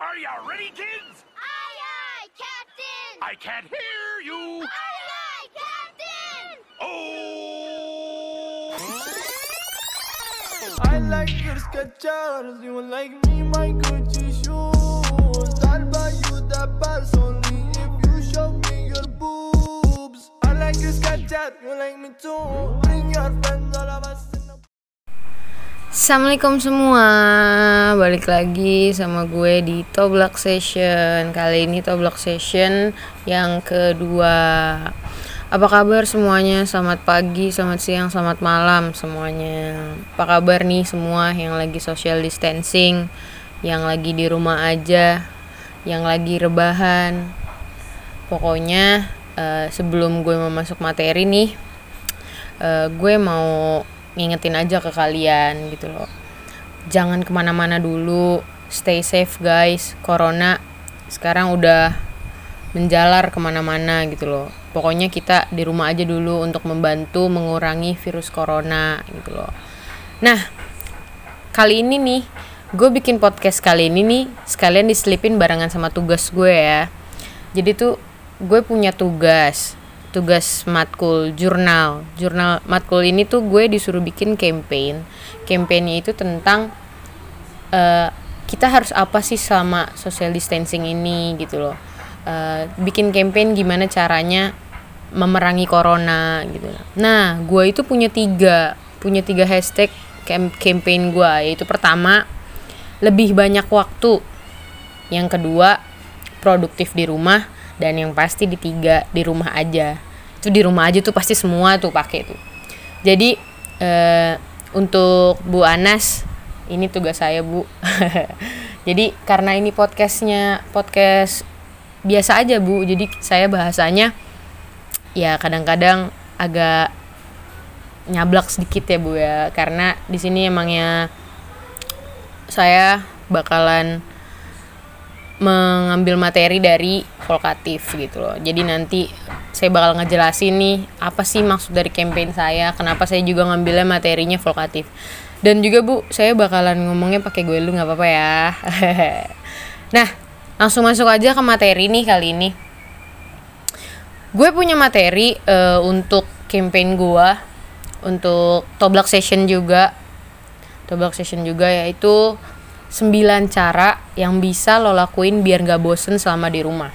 Are you ready, kids? Aye, aye, Captain! I can't hear you. Aye, aye, Captain! Oh! I like your Skechers, you like me my Gucci shoes. I'll buy you the best only if you show me your boobs. I like your Skechers, you like me too. Bring your friends, all of us in the Assalamualaikum semua, balik lagi sama gue di Toblak Session. Kali ini Toblak Session yang kedua. Apa kabar semuanya? Selamat pagi, selamat siang, selamat malam semuanya. Apa kabar nih semua yang lagi social distancing Yang lagi di rumah aja Yang lagi rebahan? Pokoknya eh, sebelum gue mau masuk materi nih eh, gue mau ngingetin aja ke kalian gitu loh. Jangan ke mana-mana dulu. Stay safe guys. Corona sekarang udah menjalar ke mana-mana gitu loh. Pokoknya kita di rumah aja dulu untuk membantu mengurangi virus corona gitu loh. Nah kali ini nih gue bikin podcast kali ini nih sekalian diselipin barengan sama tugas gue ya. Jadi tuh gue punya tugas tugas matkul jurnal. Jurnal matkul ini tuh gue disuruh bikin campaign. Campaignnya itu tentang eh, kita harus apa sih selama social distancing ini gitu loh. Eh, bikin campaign gimana caranya memerangi corona gitu nah gue itu punya tiga punya tiga hashtag cam- campaign gue yaitu pertama lebih banyak waktu. Yang kedua produktif di rumah dan yang pasti di tiga di rumah aja. Itu di rumah aja tuh pasti semua tuh pakai tuh. Jadi eh, untuk Bu Anas ini tugas saya Bu. Jadi karena ini podcastnya podcast biasa aja Bu. Jadi saya bahasanya ya kadang-kadang agak nyablak sedikit ya Bu ya. Karena di sini emangnya saya bakalan mengambil materi dari Volkatif gitu loh. Jadi nanti saya bakal ngejelasin nih apa sih maksud dari campaign saya, kenapa saya juga ngambilnya materinya Volkatif. Dan juga Bu, saya bakalan ngomongnya pakai gue lu nggak apa-apa ya. nah, langsung masuk aja ke materi nih kali ini. Gue punya materi eh, untuk campaign gue, untuk Toblak Session juga. Toblak Session juga yaitu 9 cara yang bisa lo lakuin biar gak bosen selama di rumah.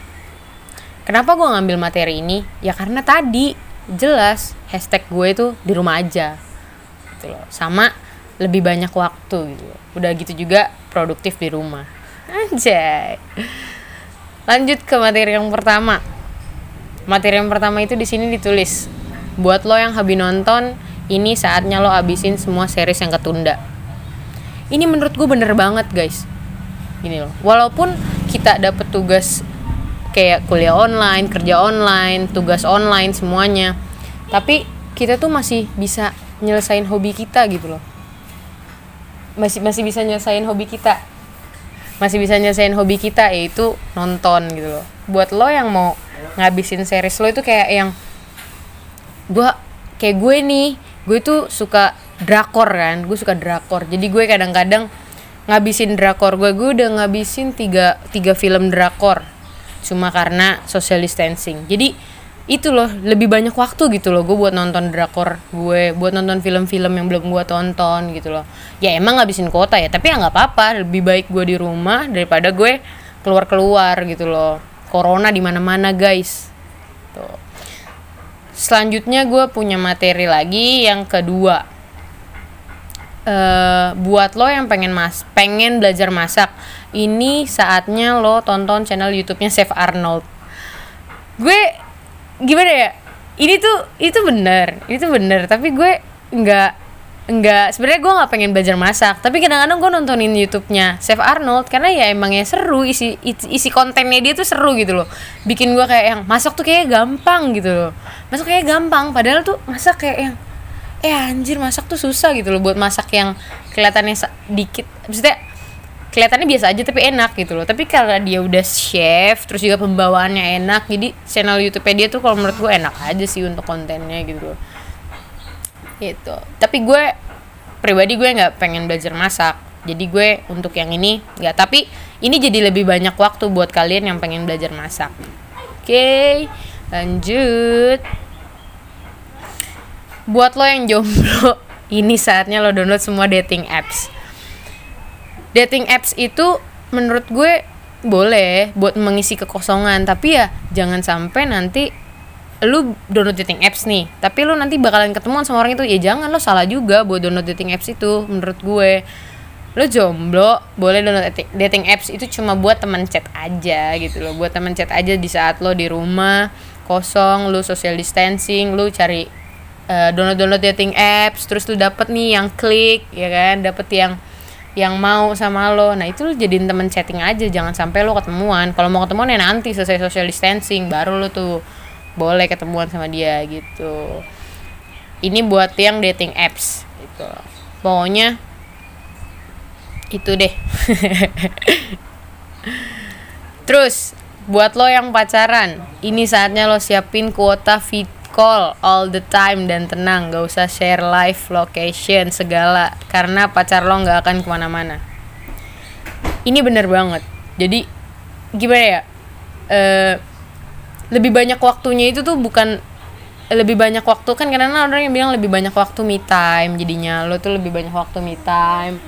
Kenapa gue ngambil materi ini? Ya karena tadi jelas hashtag gue itu di rumah aja. Gitu loh. Sama lebih banyak waktu gitu. Udah gitu juga produktif di rumah. Anjay. Lanjut ke materi yang pertama. Materi yang pertama itu di sini ditulis. Buat lo yang habis nonton, ini saatnya lo abisin semua series yang ketunda ini menurut gue bener banget guys. Gini loh walaupun kita dapet tugas kayak kuliah online kerja online tugas online semuanya tapi kita tuh masih bisa nyelesain hobi kita gitu loh. Masih masih bisa nyelesain hobi kita. Masih bisa nyelesain hobi kita yaitu nonton gitu loh. Buat lo yang mau ngabisin series lo itu kayak yang gua kayak gue nih gue tuh suka drakor kan gue suka drakor. Jadi gue kadang-kadang ngabisin drakor gue gue udah ngabisin tiga tiga film drakor. Cuma karena social distancing. Jadi itu loh lebih banyak waktu gitu loh gue buat nonton drakor gue buat nonton film-film yang belum gue tonton gitu loh. Ya emang ngabisin kuota ya tapi ya nggak apa-apa. Lebih baik gue di rumah daripada gue keluar-keluar gitu loh. Corona di mana-mana guys. Tuh. Selanjutnya gue punya materi lagi yang kedua eh buat lo yang pengen mas pengen belajar masak ini saatnya lo tonton channel YouTube-nya Chef Arnold. Gue gimana ya ini tuh itu bener itu bener tapi gue nggak nggak sebenarnya gue nggak pengen belajar masak tapi kadang-kadang gue nontonin YouTube-nya Chef Arnold karena ya emangnya seru isi isi kontennya dia tuh seru gitu loh. Bikin gue kayak yang masak tuh kayak gampang gitu loh. Masak kayak gampang padahal tuh masak kayak yang eh anjir masak tuh susah gitu loh buat masak yang kelihatannya dikit. Maksudnya kelihatannya biasa aja tapi enak gitu loh. Tapi karena dia udah chef terus juga pembawaannya enak jadi channel YouTube dia tuh kalau menurut gue enak aja sih untuk kontennya gitu loh. Gitu. Tapi gue pribadi gue nggak pengen belajar masak. Jadi gue untuk yang ini nggak. Tapi ini jadi lebih banyak waktu buat kalian yang pengen belajar masak. Oke lanjut buat lo yang jomblo ini saatnya lo download semua dating apps. Dating apps itu menurut gue boleh buat mengisi kekosongan tapi ya jangan sampai nanti lu download dating apps nih. Tapi lu nanti bakalan ketemuan sama orang itu. Ya jangan lo salah juga buat download dating apps itu menurut gue. Lo jomblo boleh download dating- apps itu cuma buat teman chat aja gitu loh. Buat teman chat aja di saat lo di rumah kosong lu social distancing lu cari eh, download download dating apps terus lu dapet nih yang klik ya kan? Dapet yang yang mau sama lo. Nah itu lu jadiin temen chatting aja jangan sampai lo ketemuan. Kalau mau ketemuan ya nanti selesai social distancing baru lo tuh boleh ketemuan sama dia gitu. Ini buat yang dating apps gitu. Pokoknya itu deh. Terus buat lo yang pacaran ini saatnya lo siapin kuota fit call all the time dan tenang gak usah share live location segala karena pacar lo nggak akan ke mana-mana. Ini bener banget. Jadi gimana ya? Eh lebih banyak waktunya itu tuh bukan lebih banyak waktu kan karena orang yang bilang lebih banyak waktu me time jadinya lo tuh lebih banyak waktu me time.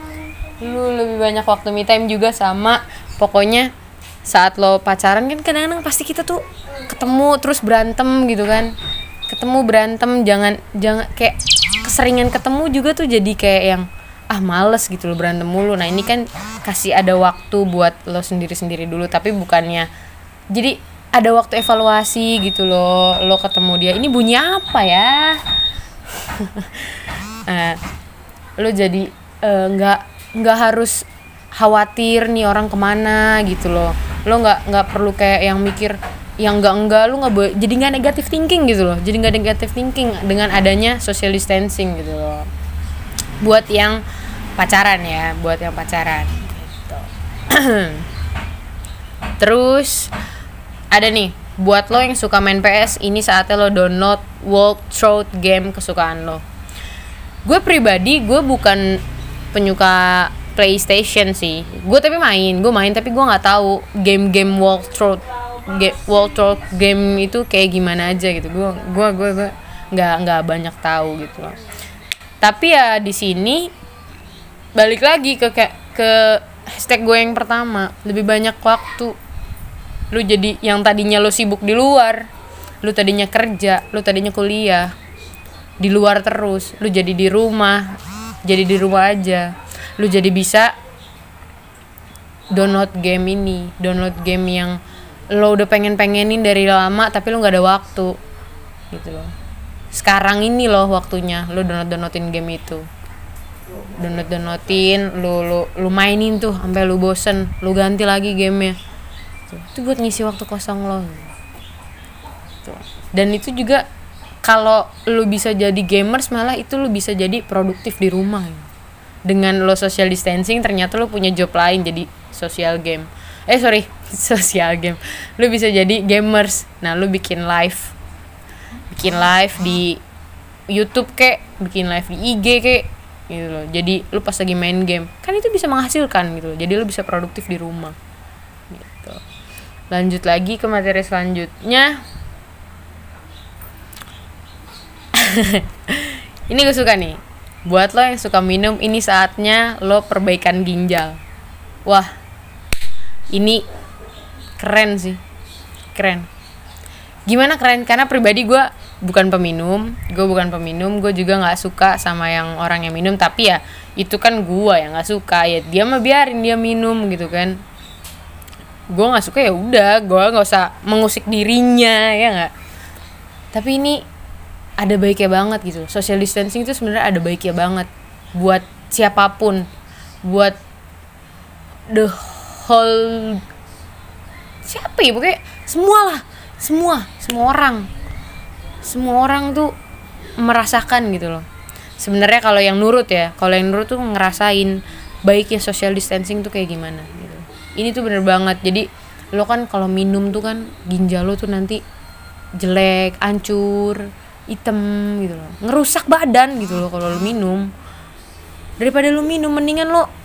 Lu lebih banyak waktu me time juga sama pokoknya saat lo pacaran kan kadang-kadang pasti kita tuh ketemu terus berantem gitu kan ketemu berantem jangan jangan kayak keseringan ketemu juga tuh jadi kayak yang ah males gitu lo berantem mulu. Nah ini kan kasih ada waktu buat lo sendiri-sendiri dulu tapi bukannya jadi ada waktu evaluasi gitu loh lo ketemu dia. Ini bunyi apa ya? Nah, lo jadi eh, nggak nggak harus khawatir nih orang ke mana gitu loh. Lo nggak nggak perlu kayak yang mikir yang enggak enggak lu nggak boleh jadi nggak negatif thinking gitu loh. Jadi nggak negatif thinking dengan adanya social distancing gitu loh. Buat yang pacaran ya buat yang pacaran gitu. terus ada nih buat lo yang suka main PS ini saatnya lo download World Throat game kesukaan lo. Gue pribadi gue bukan penyuka PlayStation sih. Gue tapi main gue main tapi gue nggak tahu game-game World Throat ge- World Throat game itu kayak gimana aja gitu. Gue gue gue gue nggak nggak banyak tahu gitu loh. Tapi ya di sini balik lagi ke kayak ke hashtag gue yang pertama. Lebih banyak waktu. Lu jadi yang tadinya lu sibuk di luar lu tadinya kerja lu tadinya kuliah di luar terus. Lu jadi di rumah jadi di rumah aja. Lu jadi bisa download game ini download game yang lo udah pengen pengenin dari lama tapi lu nggak ada waktu. Gitu loh. Sekarang ini loh waktunya lu download downloadin game itu. Download downloadin lu lu lu mainin tuh sampai lu bosen lu ganti lagi gamenya. Itu buat ngisi waktu kosong lo. Tuh. dan itu juga kalau lu bisa jadi gamers malah itu lu bisa jadi produktif di rumah. Dengan lo social distancing ternyata lo punya job lain jadi social game eh sorry. Social game. Lu bisa jadi gamers. Nah lu bikin live. Bikin live di YouTube kek bikin live di IG kek gitu loh. Jadi lu pas lagi main game kan itu bisa menghasilkan gitu loh. Jadi lu bisa produktif di rumah gitu. Lanjut lagi ke materi selanjutnya. Ini gue suka nih. Buat lo yang suka minum ini saatnya lo perbaikan ginjal. Wah ini keren sih. Keren. Gimana keren? Karena pribadi gue bukan peminum gue bukan peminum gue juga nggak suka sama yang orang yang minum. Tapi ya itu kan gue yang nggak suka. Ya dia mah biarin dia minum gitu kan. Gue nggak suka ya udah. Gue nggak usah mengusik dirinya ya nggak? Tapi ini ada baiknya banget gitu. Social distancing itu sebenarnya ada baiknya banget. Buat siapa pun. Buat the whole siapa ya? Pokoknya semua lah. Semua semua orang. Semua orang tuh merasakan gitu loh. Sebenarnya kalau yang nurut ya kalau yang nurut tuh ngerasain baiknya social distancing tuh kayak gimana gitu. Ini tuh bener banget. Jadi lo kan kalau minum tuh kan ginjal lo tuh nanti jelek hancur hitam gitu loh. Ngerusak badan gitu loh kalau lo minum. Daripada lo minum mendingan lo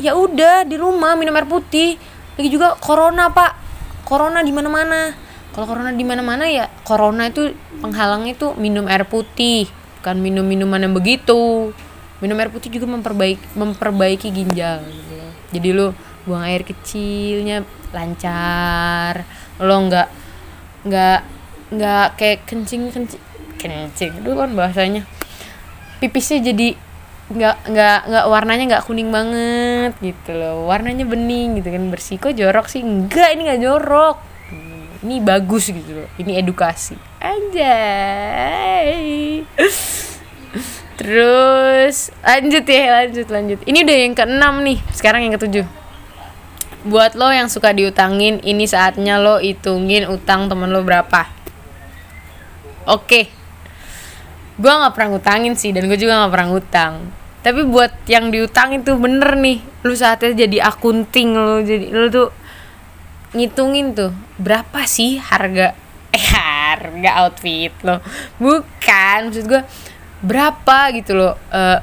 ya udah di rumah minum air putih. Lagi juga corona pak. Corona di mana mana kalau corona di mana mana ya corona itu penghalang itu minum air putih. Bukan minum minuman yang begitu. Minum air putih juga memperbaiki memperbaiki ginjal gitu loh. jadi lu buang air kecilnya lancar. Lo nggak nggak nggak kayak kencing kencing kencing itu kan bahasanya. Pipisnya jadi nggak nggak nggak warnanya nggak kuning banget gitu loh. Warnanya bening gitu kan. Bersih kok jorok sih. Enggak ini nggak jorok. Ini bagus gitu loh. Ini edukasi. Anjay. Terus lanjut ya lanjut lanjut. Ini udah yang keenam nih. Sekarang yang ketujuh. Buat lo yang suka diutangin ini saatnya lo hitungin utang temen lo berapa? Oke gue nggak pernah ngutangin sih dan gue juga nggak pernah ngutang. Tapi buat yang diutangin tuh bener nih lu saatnya jadi akunting lo jadi lu tuh ngitungin tuh berapa sih harga eh harga outfit lo? Bukan maksud gue berapa gitu loh eh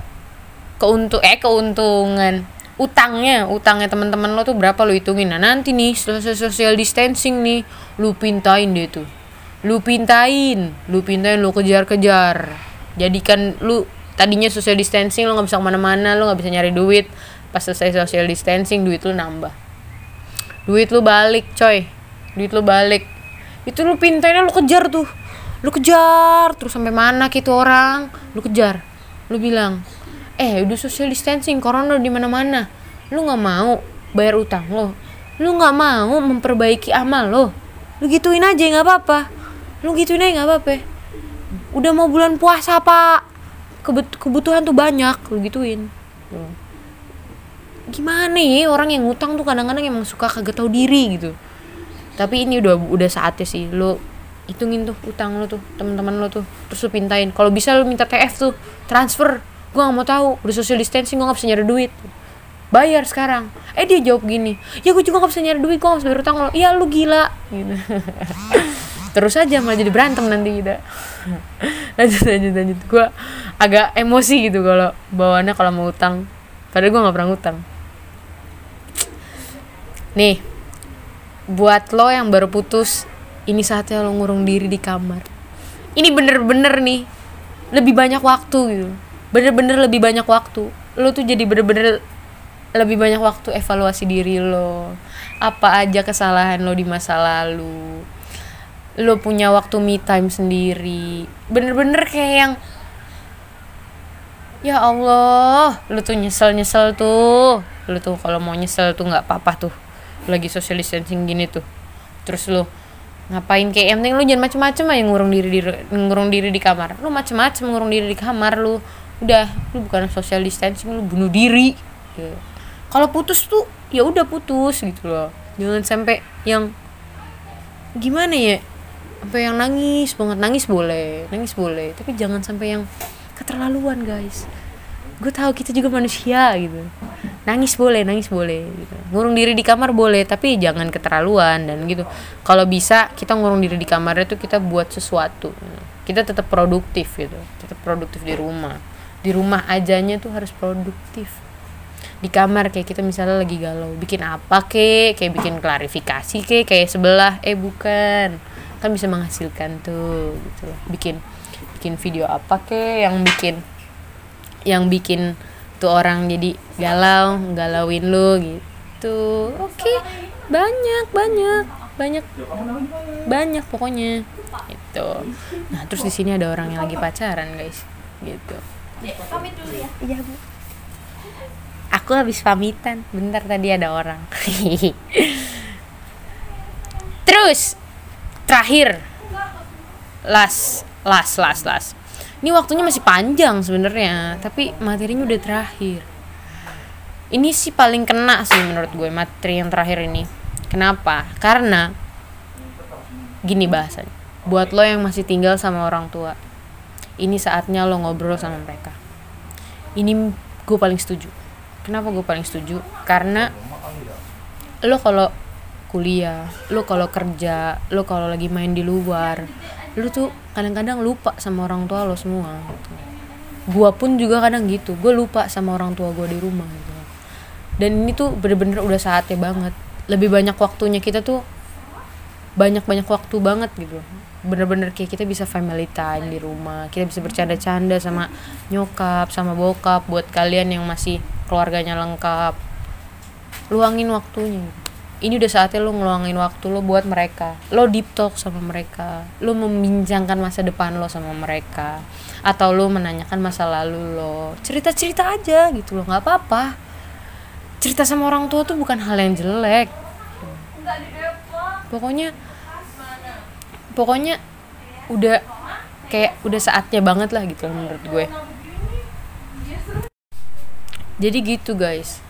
keuntung eh keuntungan. Utangnya utangnya teman-teman lo tuh berapa lo hitungin? Nah nanti nih social distancing nih lu pintain deh tuh lu pintain lu pintain lu kejar-kejar. Jadikan lu tadinya social distancing lo nggak bisa ke mana-mana lo nggak bisa nyari duit. Pas selesai social distancing duit lu nambah. Duit lu balik coy. Duit lu balik. Itu lu pintainnya lu kejar tuh. Lu kejar terus sampai mana gitu orang. Lu kejar. Lu bilang eh udah social distancing corona di mana mana lu nggak mau bayar utang lo. Lu nggak mau memperbaiki amal lo. Lu gituin aja nggak apa-apa lu gituin aja nggak apa-apa. Udah mau bulan puasa pak. Kebut- kebutuhan tuh banyak lu gituin. Tuh gimana ya orang yang ngutang tuh kadang-kadang emang suka kagak tahu diri gitu. Tapi ini udah udah saatnya sih lo hitungin tuh utang lo tuh teman-teman lo tuh. Terus lo pintain. Kalau bisa lo minta TF tuh transfer. Gua nggak mau tahu udah social distancing gua nggak bisa nyari duit. Bayar sekarang. Eh dia jawab gini ya gue juga nggak bisa nyari duit gua nggak bisa bayar utang lo iya lu gila. Gitu terus aja malah jadi berantem nanti kita. Lanjut lanjut lanjut. Gue agak emosi gitu kalau bawaannya kalau mau utang. Padahal gue nggak pernah utang nih buat lo yang baru putus ini saatnya lo ngurung diri di kamar. Ini bener-bener nih lebih banyak waktu gitu. Bener-bener lebih banyak waktu. Lo tuh jadi bener-bener lebih banyak waktu evaluasi diri lo. Apa aja kesalahan lo di masa lalu lo punya waktu me time sendiri. Bener-bener kayak yang ya Allah lu tuh nyesel nyesel tuh. Lu tuh kalau mau nyesel tuh nggak apa-apa tuh. Lagi social distancing gini tuh. Terus lu ngapain? Kayak yang penting lu jangan macem-macem aja ngurung diri di ngurung diri di kamar. Lu macem-macem ngurung diri di kamar lu. Udah lu bukan social distancing lu bunuh diri. Kalau putus tuh ya udah putus gitu loh. Jangan sampai yang gimana ya sampai yang nangis banget. Nangis boleh nangis boleh. Tapi jangan sampai yang keterlaluan guys. Gue tahu kita juga manusia gitu. Nangis boleh nangis boleh gitu. ngurung diri di kamar boleh tapi jangan keterlaluan dan gitu. Kalau bisa kita ngurung diri di kamarnya tuh kita buat sesuatu. Kita tetap produktif gitu. Tetap produktif di rumah. Di rumah ajanya tuh harus produktif. Di kamar kayak kita misalnya lagi galau. Bikin apa kek? Kayak bikin klarifikasi kek? Kayak sebelah? Eh bukan kan bisa menghasilkan tuh gitu loh. bikin bikin video apa kek yang bikin yang bikin tuh orang jadi galau galauin lu gitu. Oke banyak banyak banyak banyak pokoknya gitu. Nah terus di sini ada orang yang lagi pacaran guys gitu. Pamit dulu ya. iya bu. Aku habis pamitan bentar tadi ada orang. Terus terakhir. Las las las las ini waktunya masih panjang sebenarnya tapi materinya udah terakhir. Ini sih paling kena sih menurut gue materi yang terakhir ini. Kenapa? Karena gini bahasanya buat lo yang masih tinggal sama orang tua ini saatnya lo ngobrol sama mereka. Ini gue paling setuju. Kenapa gue paling setuju? Karena lo kalau kuliah. Lo kalau kerja lo kalau lagi main di luar lo tuh kadang-kadang lupa sama orang tua lo semua gitu. gua pun juga kadang gitu. Gue lupa sama orang tua gue di rumah gitu. Dan ini tuh bener-bener udah saatnya banget. Lebih banyak waktunya kita tuh banyak-banyak waktu banget gitu. Bener-bener kayak kita bisa family time di rumah. Kita bisa bercanda-canda sama nyokap sama bokap buat kalian yang masih keluarganya lengkap. Luangin waktunya ini udah saatnya lo ngeluangin waktu lo buat mereka. Lo deep talk sama mereka. Lo membincangkan masa depan lo sama mereka. Atau lo menanyakan masa lalu lo. Cerita cerita aja gitu lo nggak apa-apa. Cerita sama orang tua tuh bukan hal yang jelek. Pokoknya pokoknya udah kayak udah saatnya banget lah gitu menurut gue. Jadi gitu guys.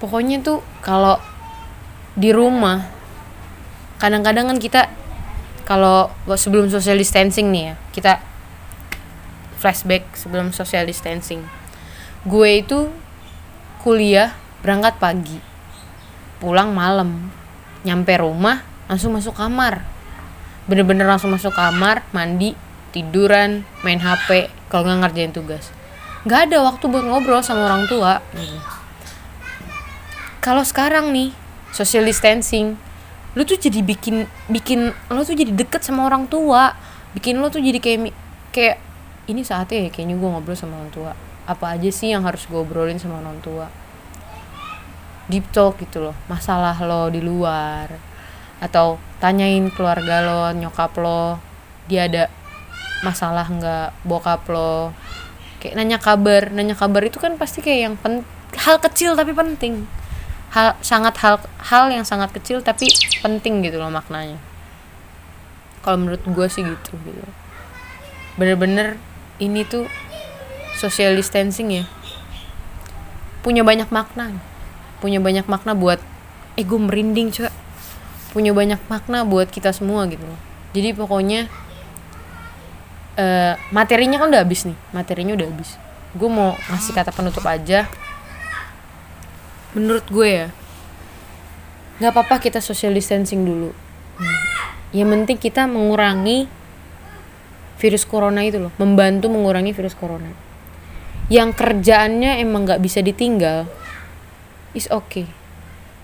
Pokoknya tuh kalau di rumah. Kadang-kadang kan kita kalau sebelum social distancing nih ya kita flashback sebelum social distancing. Gue itu kuliah berangkat pagi pulang malam. Nyampe rumah langsung masuk kamar. Bener-bener langsung masuk kamar mandi tiduran main hp kalau nggak ngerjain tugas. Nggak ada waktu buat ngobrol sama orang tua. Kalau sekarang nih social distancing. Lu tuh jadi bikin bikin lo tuh jadi deket sama orang tua. Bikin lo tuh jadi kayak kayak ini saatnya ya kayaknya gue ngobrol sama orang tua. Apa aja sih yang harus gue obrolin sama orang tua? Deep talk gitu loh. Masalah lo di luar. Atau tanyain keluarga lo nyokap lo. Dia ada masalah nggak? Bokap lo. Kayak nanya kabar. Nanya kabar itu kan pasti kayak yang pen hal kecil tapi penting hal sangat hal hal yang sangat kecil tapi penting gitu loh maknanya. Kalau menurut gue sih gitu gitu. Bener-bener ini tuh social distancing ya. Punya banyak makna. Punya banyak makna buat eh gue merinding cuy punya banyak makna buat kita semua gitu loh. Jadi pokoknya eh materinya kan udah habis nih. Materinya udah habis. Gue mau ngasih kata penutup aja menurut gue ya nggak apa-apa kita social distancing dulu. Hmm. yang penting kita mengurangi virus corona itu loh membantu mengurangi virus corona. Yang kerjaannya emang nggak bisa ditinggal is okay.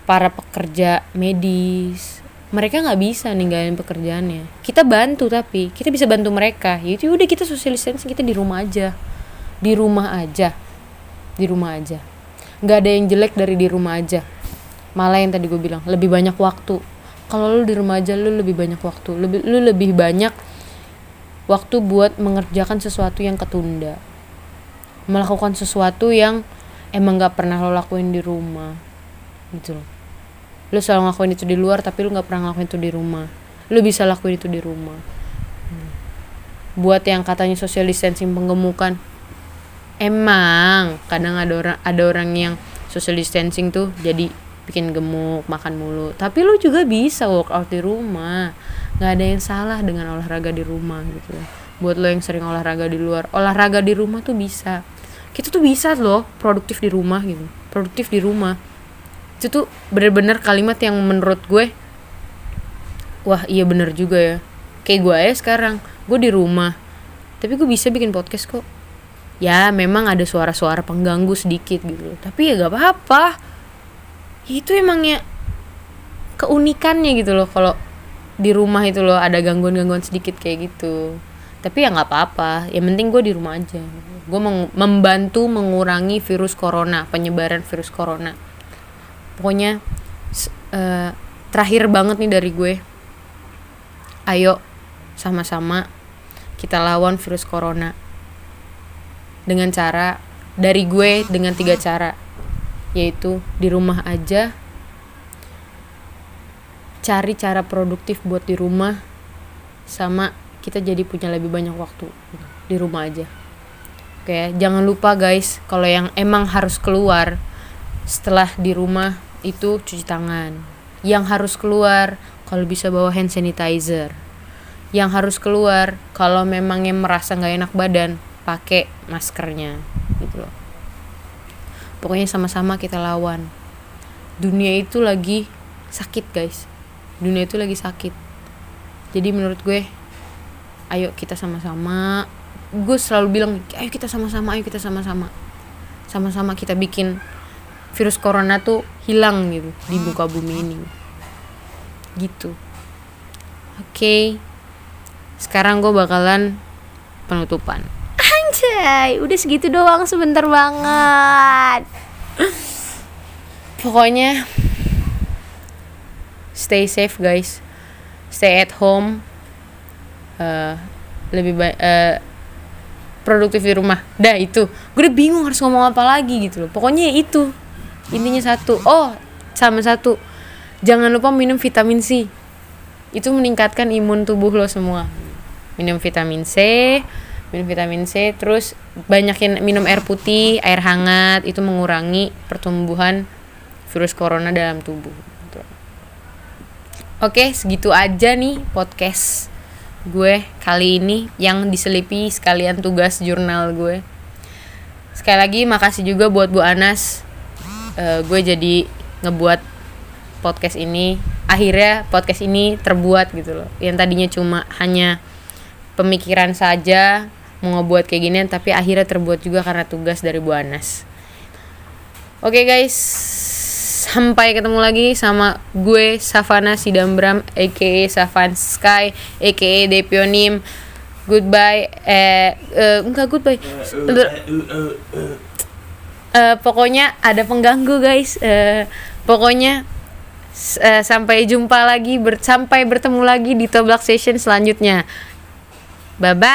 Para pekerja medis mereka nggak bisa ninggalin pekerjaannya. Kita bantu tapi kita bisa bantu mereka. Yaitu udah kita social distancing kita di rumah aja. Di rumah aja. Di rumah aja nggak ada yang jelek dari di rumah aja. Malah yang tadi gue bilang lebih banyak waktu. Kalau lu di rumah aja lu lebih banyak waktu. Lebih lu lebih banyak waktu buat mengerjakan sesuatu yang ketunda. Melakukan sesuatu yang emang nggak pernah lo lakuin di rumah. Gitu loh. Lu selalu ngelakuin itu di luar tapi lu nggak pernah ngelakuin itu di rumah. Lu bisa lakuin itu di rumah. Hmm. buat yang katanya social distancing penggemukan emang kadang ada orang ada orang yang social distancing tuh jadi bikin gemuk makan mulu. Tapi lu juga bisa workout di rumah. Nggak ada yang salah dengan olahraga di rumah gitu. Buat lo yang sering olahraga di luar olahraga di rumah tuh bisa. Kita tuh bisa loh produktif di rumah gitu produktif di rumah. Itu tuh bener-bener kalimat yang menurut gue wah iya bener juga ya. Kayak gue ya sekarang gue di rumah. Tapi gue bisa bikin podcast kok ya memang ada suara-suara pengganggu sedikit gitu. Tapi ya gak apa-apa. Itu emangnya keunikannya gitu loh. Kalau di rumah itu loh ada gangguan-gangguan sedikit kayak gitu. Tapi ya nggak apa-apa. Yang penting gue di rumah aja. Gue membantu mengurangi virus corona penyebaran virus corona. Pokoknya eh, terakhir banget nih dari gue. Ayo sama-sama kita lawan virus corona dengan cara dari gue dengan tiga cara. Yaitu di rumah aja cari cara produktif buat di rumah sama kita jadi punya lebih banyak waktu di rumah aja. Oke jangan lupa guys kalau yang emang harus keluar setelah di rumah itu cuci tangan. Yang harus keluar kalau bisa bawa hand sanitizer. Yang harus keluar kalau memang yang merasa nggak enak badan pakai maskernya gitu loh. Pokoknya sama-sama kita lawan. Dunia itu lagi sakit guys. Dunia itu lagi sakit. Jadi menurut gue ayo kita sama-sama. Gue selalu bilang ayo kita sama-sama ayo kita sama-sama. Sama-sama kita bikin virus corona tuh hilang gitu di muka bumi ini. Gitu. Oke. Sekarang gue bakalan penutupan anjay udah segitu doang sebentar banget. Pokoknya stay safe guys. Stay at home. Eh, lebih baik eh, produktif di rumah. Dah itu. Gue udah bingung harus ngomong apa lagi gitu loh. Pokoknya ya itu. Intinya satu. Oh sama satu. Jangan lupa minum vitamin C. Itu meningkatkan imun tubuh lo semua. Minum vitamin C minum vitamin C terus banyakin minum air putih air hangat itu mengurangi pertumbuhan virus corona dalam tubuh. Oke, segitu aja nih podcast gue kali ini yang diselipi sekalian tugas jurnal gue. Sekali lagi makasih juga buat Bu Anas. Eh, gue jadi ngebuat podcast ini. Akhirnya podcast ini terbuat gitu loh. Yang tadinya cuma hanya pemikiran saja mau ngebuat kayak gini tapi akhirnya terbuat juga karena tugas dari Bu Anas. Oke guys, sampai ketemu lagi sama gue Savana Sidambram aka Savan Sky aka Depionim. Goodbye eh eh, enggak goodbye. Eh, pokoknya ada pengganggu guys. Eh, pokoknya eh, sampai jumpa lagi ber- sampai bertemu lagi di Toblak Session selanjutnya. Bye bye.